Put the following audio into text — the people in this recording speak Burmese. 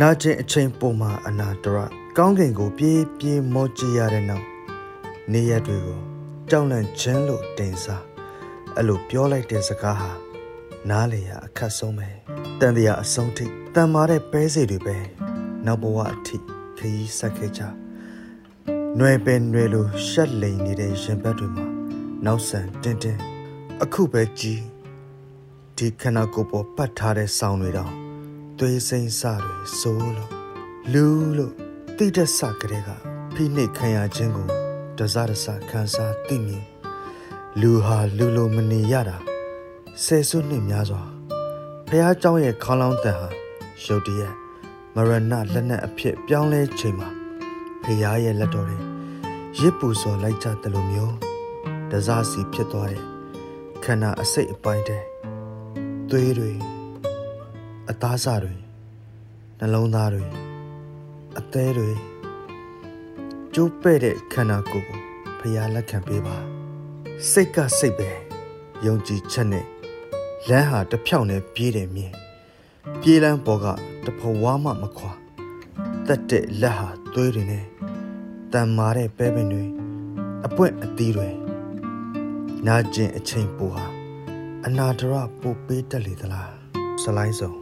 နာကျင်အချိန်ပုံမှာအနာတရကောင်းကင်ကိုပြေးပြေးမောကြည့်ရတဲ့နောက်နေရက်တွေကိုကြောက်လန့်ခြင်းလို့တင်စားအဲ့လိုပြောလိုက်တဲ့စကားဟာနားလေရအခက်ဆုံးပဲတန်တရားအဆုံးထိတန်မာတဲ့ပဲစီတွေပဲနောက်ဘဝအထိခရီးဆက်ခဲ့ကြຫນွယ်ပင်ຫນွယ်လိုရှက်လိန်နေတဲ့ရင်ဘတ်တွေမှာနောက်ဆန်တင်းတင်းအခုပဲကြည်ဒီခန္ဓာကိုယ်ပေါ်ပတ်ထားတဲ့ဆောင်းတွေတောင် သွေးစိမ့်စတွေစိုးလို့လူလို့တိတက်ဆကလေးကဖိနှိတ်ခံရခြင်းကိုတစတစခံစားသိမြင်လူဟာလူလိုမနေရတာဆယ်စုနှစ်များစွာဖះเจ้าရဲ့ခေါင်းလောင်းတန်ဟာရုတ်တရက်မရဏလက်နက်အဖြစ်ပြောင်းလဲချိန်မှာဖះရဲ့လက်တော်တွေရစ်ပူစော်လိုက်ကြတယ်လို့မျိုးတစားစီဖြစ်သွားတဲ့ခန္ဓာအစိတ်အပိုင်းတဲ့သွေးတွေ အသားစတွေနှလုံးသားတွေအသေးတွေကျိုးပဲ့တဲ့ခန္ဓာကိုယ်ကိုဖျားလက်ခံပေးပါစိတ်ကစိတ်ပဲယုံကြည်ချက်နဲ့လမ်းဟာတစ်ဖြောင်းနဲ့ပြေးတယ်မြင်ပြေးလန်းပေါ်ကတဖဝါမှမခွာတက်တဲ့လက်ဟာသွေးတွေနဲ့တန်မာတဲ့ပဲပင်တွေအပွင့်အသီးတွေနာကျင်အချိန်ပူဟာအနာဒရပိုပေးတက်လေသလားဇလိုင်းစုံ